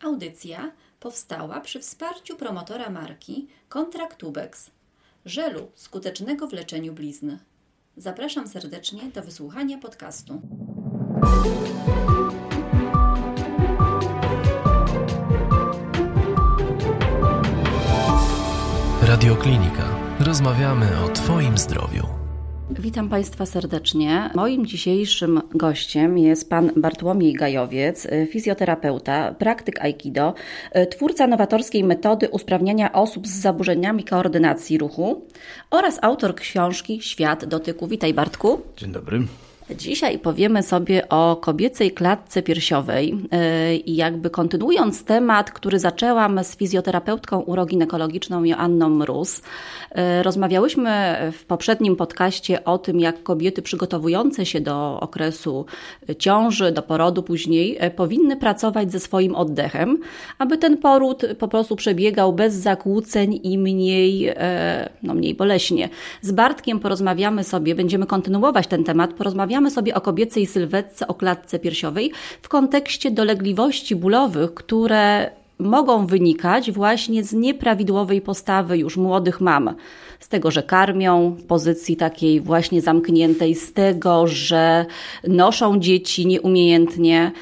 Audycja powstała przy wsparciu promotora marki Kontraktubex, żelu skutecznego w leczeniu blizn. Zapraszam serdecznie do wysłuchania podcastu. Radioklinika. Rozmawiamy o Twoim zdrowiu. Witam Państwa serdecznie. Moim dzisiejszym gościem jest pan Bartłomiej Gajowiec, fizjoterapeuta, praktyk Aikido, twórca nowatorskiej metody usprawniania osób z zaburzeniami koordynacji ruchu oraz autor książki Świat dotyku. Witaj Bartku. Dzień dobry. Dzisiaj powiemy sobie o kobiecej klatce piersiowej yy, i jakby kontynuując temat, który zaczęłam z fizjoterapeutką uroginekologiczną Joanną Mróz. Yy, rozmawiałyśmy w poprzednim podcaście o tym, jak kobiety przygotowujące się do okresu ciąży, do porodu później, yy, powinny pracować ze swoim oddechem, aby ten poród po prostu przebiegał bez zakłóceń i mniej, no mniej boleśnie. Z Bartkiem porozmawiamy sobie, będziemy kontynuować ten temat, porozmawiamy porozmawiamy sobie o kobiecej sylwetce, o klatce piersiowej w kontekście dolegliwości bólowych, które mogą wynikać właśnie z nieprawidłowej postawy już młodych mam. Z tego, że karmią w pozycji takiej właśnie zamkniętej, z tego, że noszą dzieci nieumiejętnie.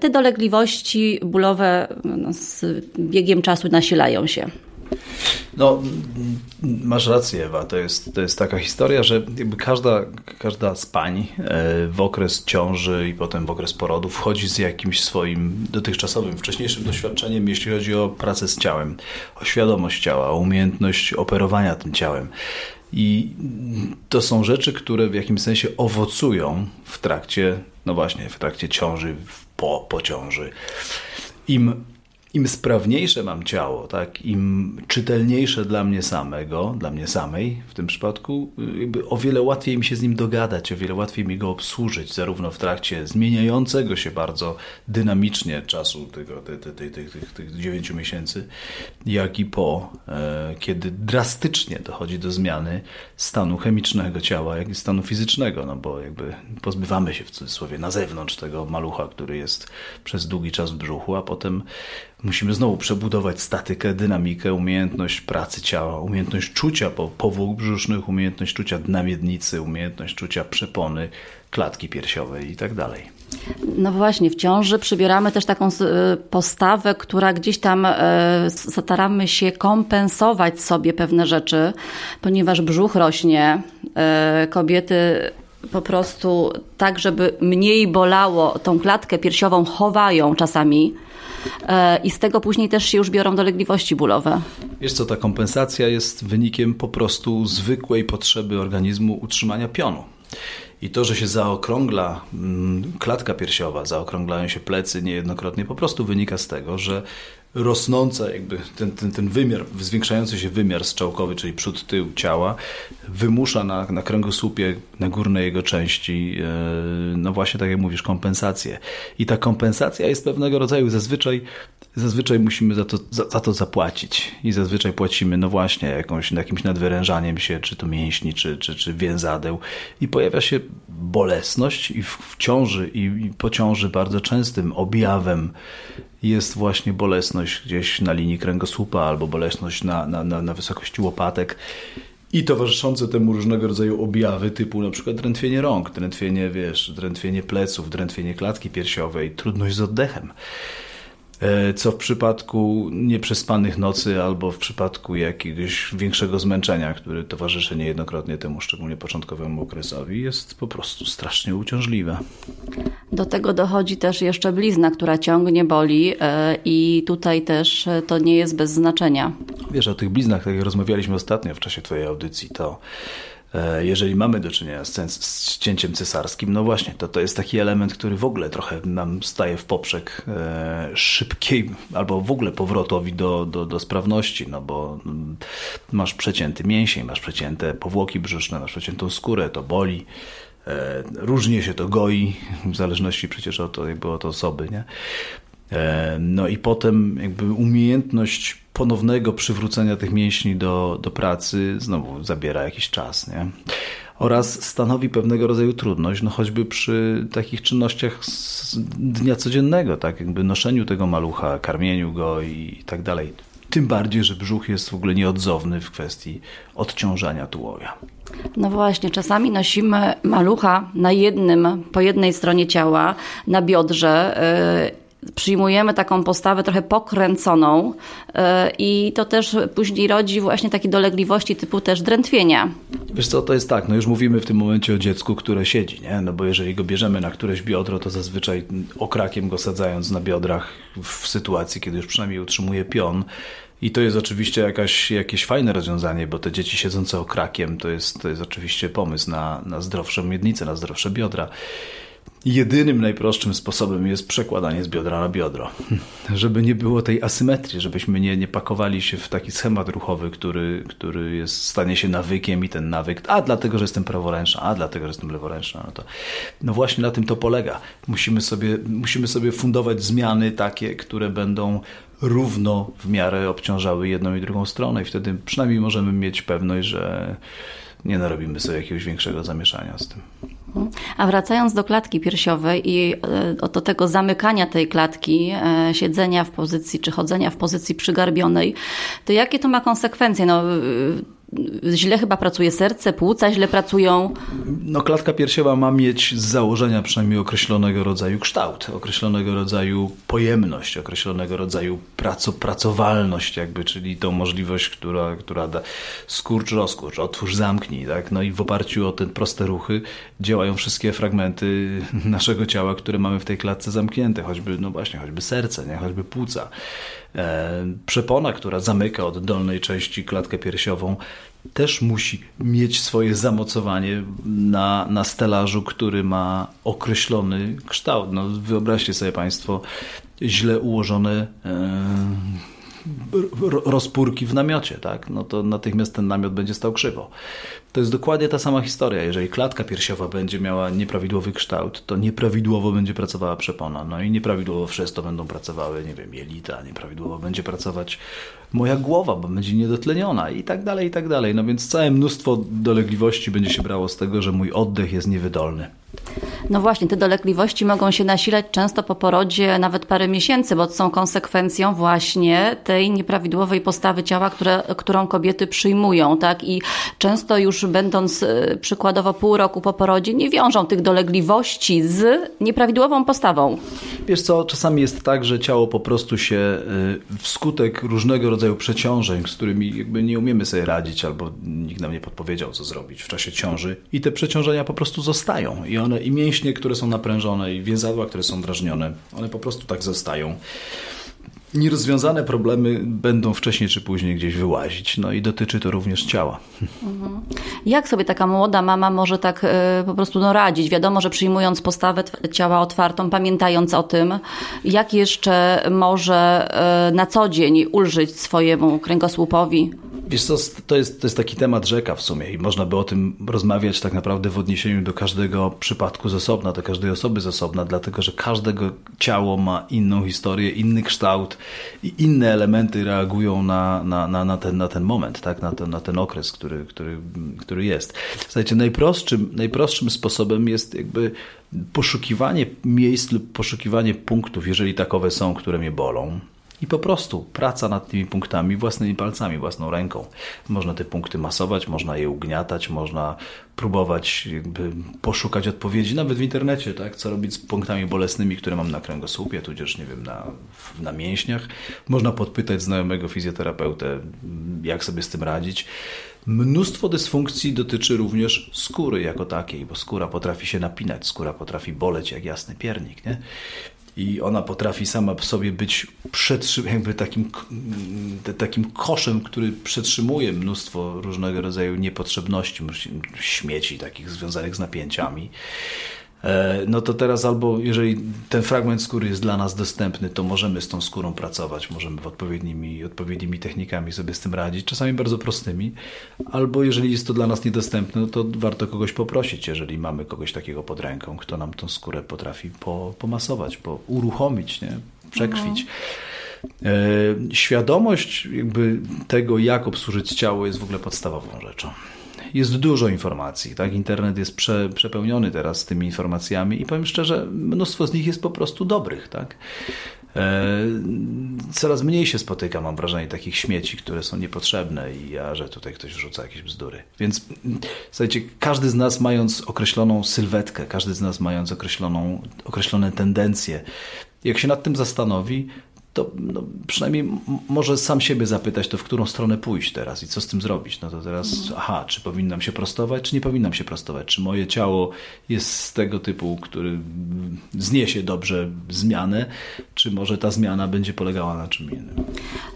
Te dolegliwości bólowe no, z biegiem czasu nasilają się. No, masz rację, Ewa. To jest, to jest taka historia, że każda, każda z pań e, w okres ciąży i potem w okres porodu wchodzi z jakimś swoim dotychczasowym, wcześniejszym doświadczeniem, jeśli chodzi o pracę z ciałem, o świadomość ciała, o umiejętność operowania tym ciałem. I to są rzeczy, które w jakimś sensie owocują w trakcie, no właśnie, w trakcie ciąży, po, po ciąży. Im im sprawniejsze mam ciało, tak, im czytelniejsze dla mnie samego, dla mnie samej w tym przypadku, o wiele łatwiej mi się z nim dogadać, o wiele łatwiej mi go obsłużyć, zarówno w trakcie zmieniającego się bardzo dynamicznie czasu tego, tych, tych, tych, tych 9 miesięcy, jak i po, e, kiedy drastycznie dochodzi do zmiany stanu chemicznego ciała, jak i stanu fizycznego, no bo jakby pozbywamy się w cudzysłowie na zewnątrz tego malucha, który jest przez długi czas w brzuchu, a potem musimy znowu przebudować statykę, dynamikę, umiejętność pracy ciała, umiejętność czucia powłók brzusznych, umiejętność czucia dna miednicy, umiejętność czucia przepony, klatki piersiowej i tak dalej. No właśnie, w ciąży przybieramy też taką e, postawę, która gdzieś tam e, staramy się kompensować sobie pewne rzeczy, ponieważ brzuch rośnie, e, kobiety po prostu tak, żeby mniej bolało, tą klatkę piersiową chowają czasami E, i z tego później też się już biorą dolegliwości bólowe. Wiesz co, ta kompensacja jest wynikiem po prostu zwykłej potrzeby organizmu utrzymania pionu. I to, że się zaokrągla mm, klatka piersiowa, zaokrąglają się plecy niejednokrotnie, po prostu wynika z tego, że rosnąca jakby ten, ten, ten wymiar, zwiększający się wymiar strzałkowy, czyli przód, tył ciała, wymusza na, na kręgosłupie, na górnej jego części, e, no właśnie tak jak mówisz, kompensację. I ta kompensacja jest pewnego rodzaju, zazwyczaj, zazwyczaj musimy za to, za, za to zapłacić. I zazwyczaj płacimy, no właśnie, jakąś, jakimś nadwyrężaniem się, czy to mięśni, czy, czy, czy więzadeł. I pojawia się bolesność i w, w ciąży i, i po ciąży bardzo częstym objawem jest właśnie bolesność gdzieś na linii kręgosłupa albo bolesność na, na, na, na wysokości łopatek i towarzyszące temu różnego rodzaju objawy typu na przykład drętwienie rąk, drętwienie, wiesz, drętwienie pleców, drętwienie klatki piersiowej, trudność z oddechem. E, co w przypadku nieprzespanych nocy albo w przypadku jakiegoś większego zmęczenia, który towarzyszy niejednokrotnie temu szczególnie początkowemu okresowi, jest po prostu strasznie uciążliwe. Do tego dochodzi też jeszcze blizna, która ciągnie, boli e, i tutaj też e, to nie jest bez znaczenia. Wiesz, o tych bliznach, tak jak rozmawialiśmy ostatnio w czasie Twojej audycji, to jeżeli mamy do czynienia z, z cięciem cesarskim, no właśnie, to to jest taki element, który w ogóle trochę nam staje w poprzek e, szybkiej albo w ogóle powrotowi do, do, do sprawności, no bo mm, masz przecięty mięsień, masz przecięte powłoki brzuszne, masz przeciętą skórę, to boli. E, różnie się to goi, w zależności przecież od, jakby od osoby, nie? No i potem jakby umiejętność ponownego przywrócenia tych mięśni do, do pracy znowu zabiera jakiś czas, nie? oraz stanowi pewnego rodzaju trudność, no choćby przy takich czynnościach dnia codziennego, tak jakby noszeniu tego malucha, karmieniu go i tak dalej. Tym bardziej, że brzuch jest w ogóle nieodzowny w kwestii odciążania tułowia. No właśnie, czasami nosimy malucha na jednym, po jednej stronie ciała, na biodrze. Yy przyjmujemy taką postawę trochę pokręconą e, i to też później rodzi właśnie takie dolegliwości typu też drętwienia. Wiesz co, to jest tak, no już mówimy w tym momencie o dziecku, które siedzi, nie? No bo jeżeli go bierzemy na któreś biodro, to zazwyczaj okrakiem go sadzając na biodrach w sytuacji, kiedy już przynajmniej utrzymuje pion, i to jest oczywiście jakaś, jakieś fajne rozwiązanie, bo te dzieci siedzące okrakiem to jest, to jest oczywiście pomysł na, na zdrowsze miednice, na zdrowsze biodra jedynym najprostszym sposobem jest przekładanie z biodra na biodro. Żeby nie było tej asymetrii, żebyśmy nie, nie pakowali się w taki schemat ruchowy, który, który jest, stanie się nawykiem i ten nawyk, a dlatego, że jestem praworęczna, a dlatego, że jestem leworęczna. No, to, no właśnie na tym to polega. Musimy sobie, musimy sobie fundować zmiany takie, które będą równo w miarę obciążały jedną i drugą stronę i wtedy przynajmniej możemy mieć pewność, że nie narobimy sobie jakiegoś większego zamieszania z tym. A wracając do klatki piersiowej i e, do tego zamykania tej klatki, e, siedzenia w pozycji czy chodzenia w pozycji przygarbionej, to jakie to ma konsekwencje? No, źle chyba pracuje serce, płuca źle pracują. No klatka piersiowa ma mieć z założenia przynajmniej określonego rodzaju kształt, określonego rodzaju pojemność, określonego rodzaju praco, pracowalność jakby, czyli tą możliwość, która, która da skurcz, rozkurcz, otwórz, zamknij, tak? No i w oparciu o te proste ruchy działają wszystkie fragmenty naszego ciała, które mamy w tej klatce zamknięte, choćby, no właśnie, choćby serce, nie? choćby płuca. E, przepona, która zamyka od dolnej części klatkę piersiową, też musi mieć swoje zamocowanie na, na stelażu, który ma określony kształt. No, wyobraźcie sobie Państwo źle ułożone e, rozpórki w namiocie, tak? no to natychmiast ten namiot będzie stał krzywo. To jest dokładnie ta sama historia. Jeżeli klatka piersiowa będzie miała nieprawidłowy kształt, to nieprawidłowo będzie pracowała przepona. No i nieprawidłowo przez to będą pracowały, nie wiem, jelita, nieprawidłowo będzie pracować moja głowa, bo będzie niedotleniona i tak dalej, i tak dalej. No więc całe mnóstwo dolegliwości będzie się brało z tego, że mój oddech jest niewydolny. No właśnie, te dolegliwości mogą się nasilać często po porodzie nawet parę miesięcy, bo są konsekwencją właśnie tej nieprawidłowej postawy ciała, które, którą kobiety przyjmują, tak? I często już będąc e, przykładowo pół roku po porodzie, nie wiążą tych dolegliwości z nieprawidłową postawą. Wiesz co, czasami jest tak, że ciało po prostu się e, wskutek różnego rodzaju przeciążeń, z którymi jakby nie umiemy sobie radzić, albo nikt nam nie podpowiedział, co zrobić w czasie ciąży, i te przeciążenia po prostu zostają. I one, i mięśnie, które są naprężone, i więzadła, które są drażnione, one po prostu tak zostają nierozwiązane problemy będą wcześniej czy później gdzieś wyłazić. No i dotyczy to również ciała. Mhm. Jak sobie taka młoda mama może tak y, po prostu no, radzić? Wiadomo, że przyjmując postawę ciała otwartą, pamiętając o tym, jak jeszcze może y, na co dzień ulżyć swojemu kręgosłupowi? Wiesz co, to jest, to jest taki temat rzeka w sumie i można by o tym rozmawiać tak naprawdę w odniesieniu do każdego przypadku z osobna, do każdej osoby z osobna, dlatego że każdego ciało ma inną historię, inny kształt i inne elementy reagują na, na, na, na, ten, na ten moment, tak? na, ten, na ten okres, który, który, który jest. Słuchajcie, najprostszym, najprostszym sposobem jest jakby poszukiwanie miejsc lub poszukiwanie punktów, jeżeli takowe są, które mnie bolą i po prostu praca nad tymi punktami własnymi palcami, własną ręką. Można te punkty masować, można je ugniatać, można próbować poszukać odpowiedzi, nawet w internecie, tak? co robić z punktami bolesnymi, które mam na kręgosłupie, tudzież nie wiem, na, na mięśniach. Można podpytać znajomego fizjoterapeutę, jak sobie z tym radzić. Mnóstwo dysfunkcji dotyczy również skóry jako takiej, bo skóra potrafi się napinać, skóra potrafi boleć jak jasny piernik. Nie? I ona potrafi sama sobie być jakby takim, takim koszem, który przetrzymuje mnóstwo różnego rodzaju niepotrzebności, śmieci takich związanych z napięciami. E, no to teraz albo jeżeli ten fragment skóry jest dla nas dostępny, to możemy z tą skórą pracować, możemy w odpowiednimi, odpowiednimi technikami sobie z tym radzić, czasami bardzo prostymi, albo jeżeli jest to dla nas niedostępne, no to warto kogoś poprosić, jeżeli mamy kogoś takiego pod ręką, kto nam tą skórę potrafi po, pomasować, po, uruchomić, nie? przekrwić. Mhm. Świadomość jakby tego, jak obsłużyć ciało jest w ogóle podstawową rzeczą. Jest dużo informacji, tak? Internet jest prze, przepełniony teraz tymi informacjami i powiem szczerze, mnóstwo z nich jest po prostu dobrych, tak? E, coraz mniej się spotyka, mam wrażenie, takich śmieci, które są niepotrzebne i ja, że tutaj ktoś wrzuca jakieś bzdury. Więc słuchajcie, każdy z nas mając określoną sylwetkę, każdy z nas mając określoną, określone tendencje, jak się nad tym zastanowi, to no, przynajmniej może sam siebie zapytać, to w którą stronę pójść teraz i co z tym zrobić. No to teraz, aha, czy powinnam się prostować, czy nie powinnam się prostować? Czy moje ciało jest z tego typu, który zniesie dobrze zmianę, czy może ta zmiana będzie polegała na czym innym?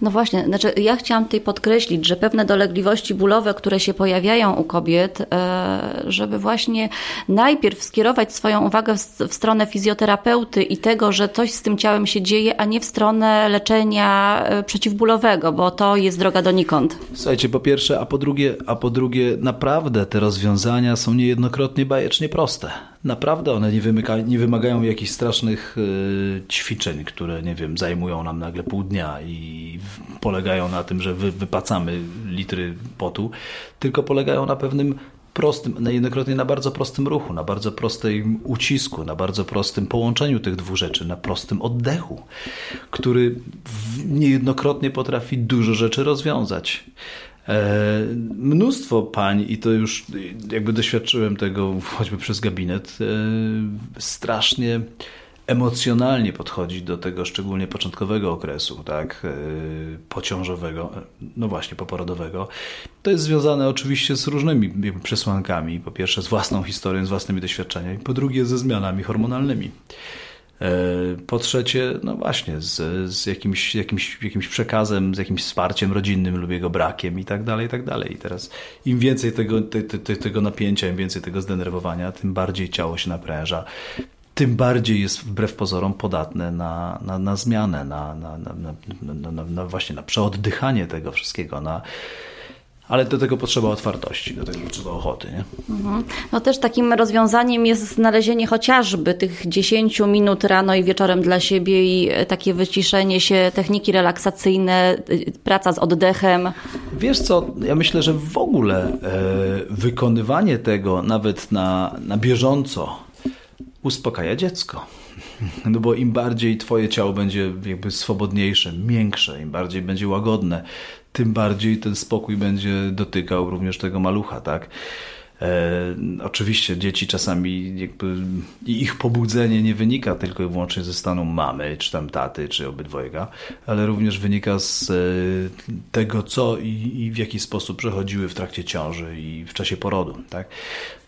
No właśnie, znaczy ja chciałam tutaj podkreślić, że pewne dolegliwości bólowe, które się pojawiają u kobiet, e, żeby właśnie najpierw skierować swoją uwagę w stronę fizjoterapeuty i tego, że coś z tym ciałem się dzieje, a nie w stronę leczenia e, przeciwbólowego, bo to jest droga donikąd. Słuchajcie, po pierwsze, a po drugie, a po drugie naprawdę te rozwiązania są niejednokrotnie bajecznie proste. Naprawdę one nie, wymyka, nie wymagają jakichś strasznych y, ćwiczeń, które, nie wiem, zajmują nam nagle pół dnia i polegają na tym, że wy, wypacamy litry potu, tylko polegają na pewnym prostym, niejednokrotnie na bardzo prostym ruchu, na bardzo prostym ucisku, na bardzo prostym połączeniu tych dwóch rzeczy, na prostym oddechu, który niejednokrotnie potrafi dużo rzeczy rozwiązać. E, mnóstwo pań, i to już jakby doświadczyłem tego choćby przez gabinet, e, strasznie emocjonalnie podchodzi do tego szczególnie początkowego okresu, tak, e, pociążowego, no właśnie, poporodowego. To jest związane oczywiście z różnymi przesłankami. Po pierwsze z własną historią, z własnymi doświadczeniami, po drugie ze zmianami hormonalnymi. E, po trzecie, no właśnie, z, z jakimś, jakimś, jakimś przekazem, z jakimś wsparciem rodzinnym lub jego brakiem i tak dalej, i tak dalej. I teraz im więcej tego, te, te, tego napięcia, im więcej tego zdenerwowania, tym bardziej ciało się napręża, tym bardziej jest wbrew pozorom podatne na, na, na zmianę, na, na, na, na, właśnie na przeoddychanie tego wszystkiego, na ale do tego potrzeba otwartości, do tego potrzeba ochoty. Nie? Mhm. No też takim rozwiązaniem jest znalezienie chociażby tych 10 minut rano i wieczorem dla siebie i takie wyciszenie się, techniki relaksacyjne, praca z oddechem. Wiesz co, ja myślę, że w ogóle e, wykonywanie tego nawet na, na bieżąco uspokaja dziecko. No bo im bardziej twoje ciało będzie jakby swobodniejsze, miększe, im bardziej będzie łagodne, tym bardziej ten spokój będzie dotykał również tego malucha, tak? E, oczywiście dzieci czasami jakby ich pobudzenie nie wynika tylko i wyłącznie ze stanu mamy, czy tam taty, czy obydwojga, ale również wynika z e, tego, co i, i w jaki sposób przechodziły w trakcie ciąży i w czasie porodu. Tak?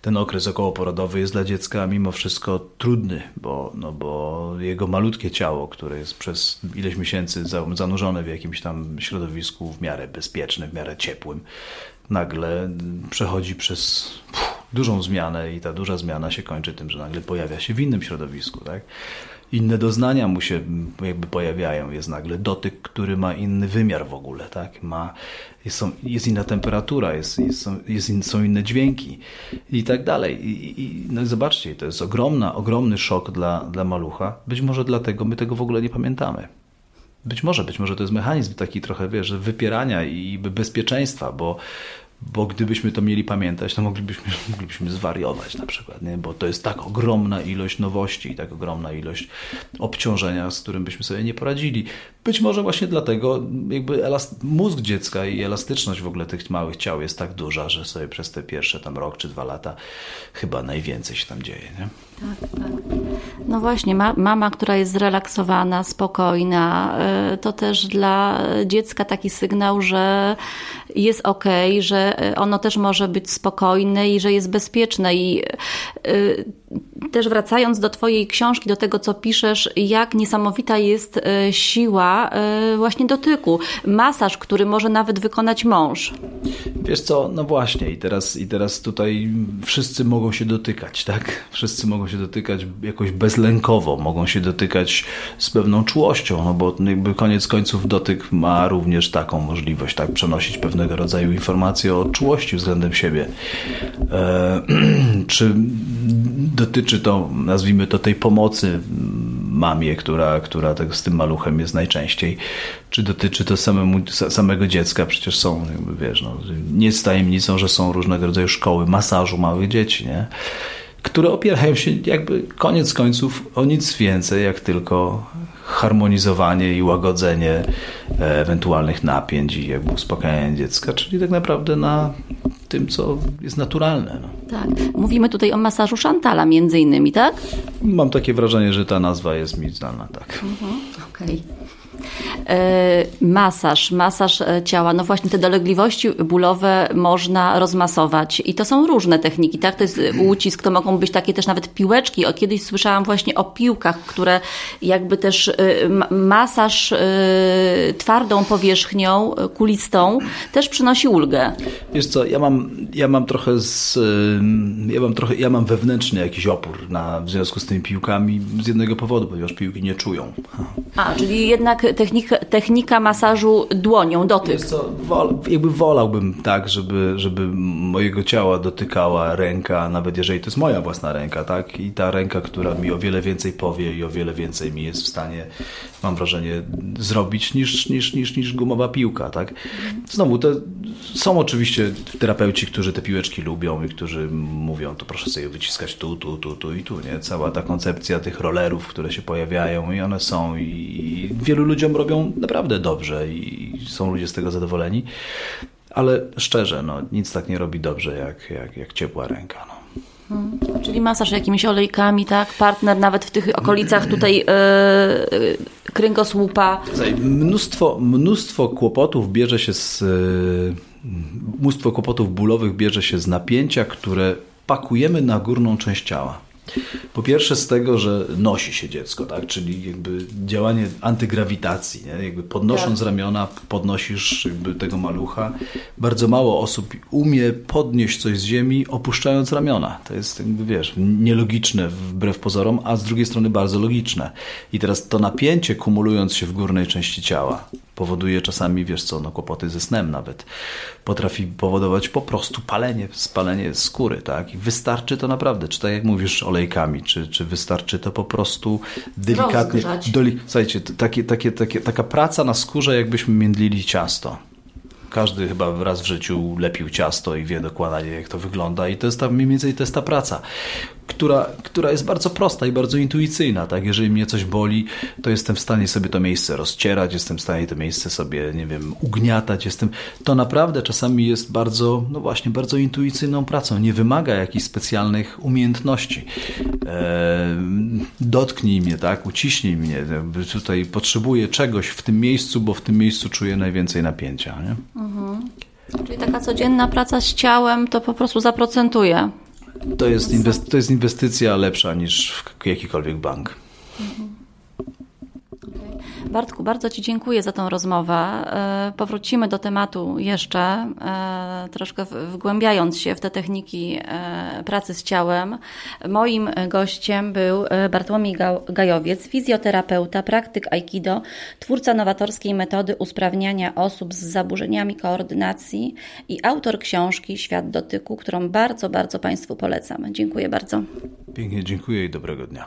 ten okres okołoporodowy jest dla dziecka mimo wszystko trudny, bo, no bo jego malutkie ciało, które jest przez ileś miesięcy zanurzone w jakimś tam środowisku w miarę bezpiecznym, w miarę ciepłym, nagle przechodzi przez dużą zmianę i ta duża zmiana się kończy tym, że nagle pojawia się w innym środowisku. Tak? inne doznania mu się jakby pojawiają. Jest nagle dotyk, który ma inny wymiar w ogóle, tak? Ma, jest, są, jest inna temperatura, jest, jest, są, jest in, są inne dźwięki i tak dalej. I, i, no i zobaczcie, to jest ogromna, ogromny szok dla, dla malucha. Być może dlatego my tego w ogóle nie pamiętamy. Być może, być może to jest mechanizm taki trochę, wiesz, wypierania i bezpieczeństwa, bo bo gdybyśmy to mieli pamiętać, to moglibyśmy, moglibyśmy zwariować na przykład, nie? bo to jest tak ogromna ilość nowości i tak ogromna ilość obciążenia, z którym byśmy sobie nie poradzili. Być może właśnie dlatego jakby mózg dziecka i elastyczność w ogóle tych małych ciał jest tak duża, że sobie przez te pierwsze tam rok czy dwa lata chyba najwięcej się tam dzieje. Nie? Tak, tak. No właśnie, ma, mama, która jest zrelaksowana, spokojna, y, to też dla dziecka taki sygnał, że jest ok, że ono też może być spokojne i że jest bezpieczne. I y, też wracając do Twojej książki, do tego, co piszesz, jak niesamowita jest y, siła właśnie dotyku. Masaż, który może nawet wykonać mąż. Wiesz co, no właśnie, i teraz, i teraz tutaj wszyscy mogą się dotykać, tak? Wszyscy mogą się dotykać jakoś bezlękowo, mogą się dotykać z pewną czułością, no bo jakby koniec końców dotyk ma również taką możliwość, tak? Przenosić pewnego rodzaju informacje o czułości względem siebie. E, czy dotyczy to, nazwijmy to, tej pomocy mamie, która, która tego, z tym maluchem jest najczęściej. Czy dotyczy to samemu, samego dziecka? Przecież są, jakby wiesz, no, nie jest tajemnicą, że są różnego rodzaju szkoły masażu małych dzieci, nie? Które opierają się jakby koniec końców o nic więcej, jak tylko harmonizowanie i łagodzenie ewentualnych napięć i jakby uspokajanie dziecka, czyli tak naprawdę na tym, co jest naturalne. No. Tak. Mówimy tutaj o masażu Szantala między innymi, tak? Mam takie wrażenie, że ta nazwa jest mi znana, tak. Mhm. Okej. Okay. E, masaż, masaż e, ciała. No właśnie te dolegliwości bólowe można rozmasować i to są różne techniki, tak? To jest ucisk, to mogą być takie też nawet piłeczki. O, kiedyś słyszałam właśnie o piłkach, które jakby też e, masaż twardą powierzchnią, kulistą też przynosi ulgę. Wiesz co, ja mam, ja mam trochę z, ja mam trochę, ja mam wewnętrzny jakiś opór na, w związku z tymi piłkami z jednego powodu, ponieważ piłki nie czują. A, czyli jednak technika, technika masażu dłonią, dotyk. Wiesz co, wol, jakby wolałbym tak, żeby, żeby mojego ciała dotykała ręka, nawet jeżeli to jest moja własna ręka, tak? I ta ręka, która mi o wiele więcej powie i o wiele więcej mi jest w stanie, mam wrażenie, zrobić niż, niż, niż, niż gumowa piłka, tak? Znowu, to są oczywiście terapeuci, którzy te piłeczki lubią i którzy mówią, to proszę sobie wyciskać tu, tu, tu, tu i tu, nie? Cała ta koncepcja tych rollerów, które się pojawiają i one są i wielu ludziom robią naprawdę dobrze i są ludzie z tego zadowoleni. Ale szczerze, no, nic tak nie robi dobrze jak, jak, jak ciepła ręka. No. Hmm. Czyli masaż jakimiś olejkami, tak? Partner nawet w tych okolicach tutaj yy, kręgosłupa. Mnóstwo, mnóstwo kłopotów bierze się z. Yy, mnóstwo kłopotów bólowych bierze się z napięcia, które pakujemy na górną część ciała. Po pierwsze z tego, że nosi się dziecko, tak? czyli jakby działanie antygrawitacji, nie? jakby podnosząc tak. ramiona podnosisz jakby tego malucha. Bardzo mało osób umie podnieść coś z ziemi opuszczając ramiona. To jest jakby wiesz, nielogiczne wbrew pozorom, a z drugiej strony bardzo logiczne. I teraz to napięcie kumulując się w górnej części ciała powoduje czasami, wiesz co, no kłopoty ze snem nawet. Potrafi powodować po prostu palenie, spalenie skóry, tak? I wystarczy to naprawdę, czy tak jak mówisz olejkami, czy, czy wystarczy to po prostu delikatnie... Doli, słuchajcie, takie, takie, takie, taka praca na skórze, jakbyśmy międlili ciasto każdy chyba raz w życiu lepił ciasto i wie dokładnie, jak to wygląda. I to jest ta, mniej więcej to jest ta praca która, która jest bardzo prosta i bardzo intuicyjna. Tak? Jeżeli mnie coś boli, to jestem w stanie sobie to miejsce rozcierać, jestem w stanie to miejsce sobie, nie wiem, ugniatać. Jestem... To naprawdę czasami jest bardzo, no właśnie, bardzo intuicyjną pracą. Nie wymaga jakichś specjalnych umiejętności. Eee, dotknij mnie, tak? uciśnij mnie. Tutaj potrzebuję czegoś w tym miejscu, bo w tym miejscu czuję najwięcej napięcia. Nie? Mhm. Czyli taka codzienna praca z ciałem to po prostu zaprocentuje. To jest, to jest inwestycja lepsza niż w jakikolwiek bank. Mhm. Bartku, bardzo Ci dziękuję za tą rozmowę. E, powrócimy do tematu jeszcze, e, troszkę wgłębiając się w te techniki e, pracy z ciałem. Moim gościem był Bartłomiej Gajowiec, fizjoterapeuta, praktyk Aikido, twórca nowatorskiej metody usprawniania osób z zaburzeniami koordynacji i autor książki Świat dotyku, którą bardzo, bardzo Państwu polecam. Dziękuję bardzo. Pięknie dziękuję i dobrego dnia.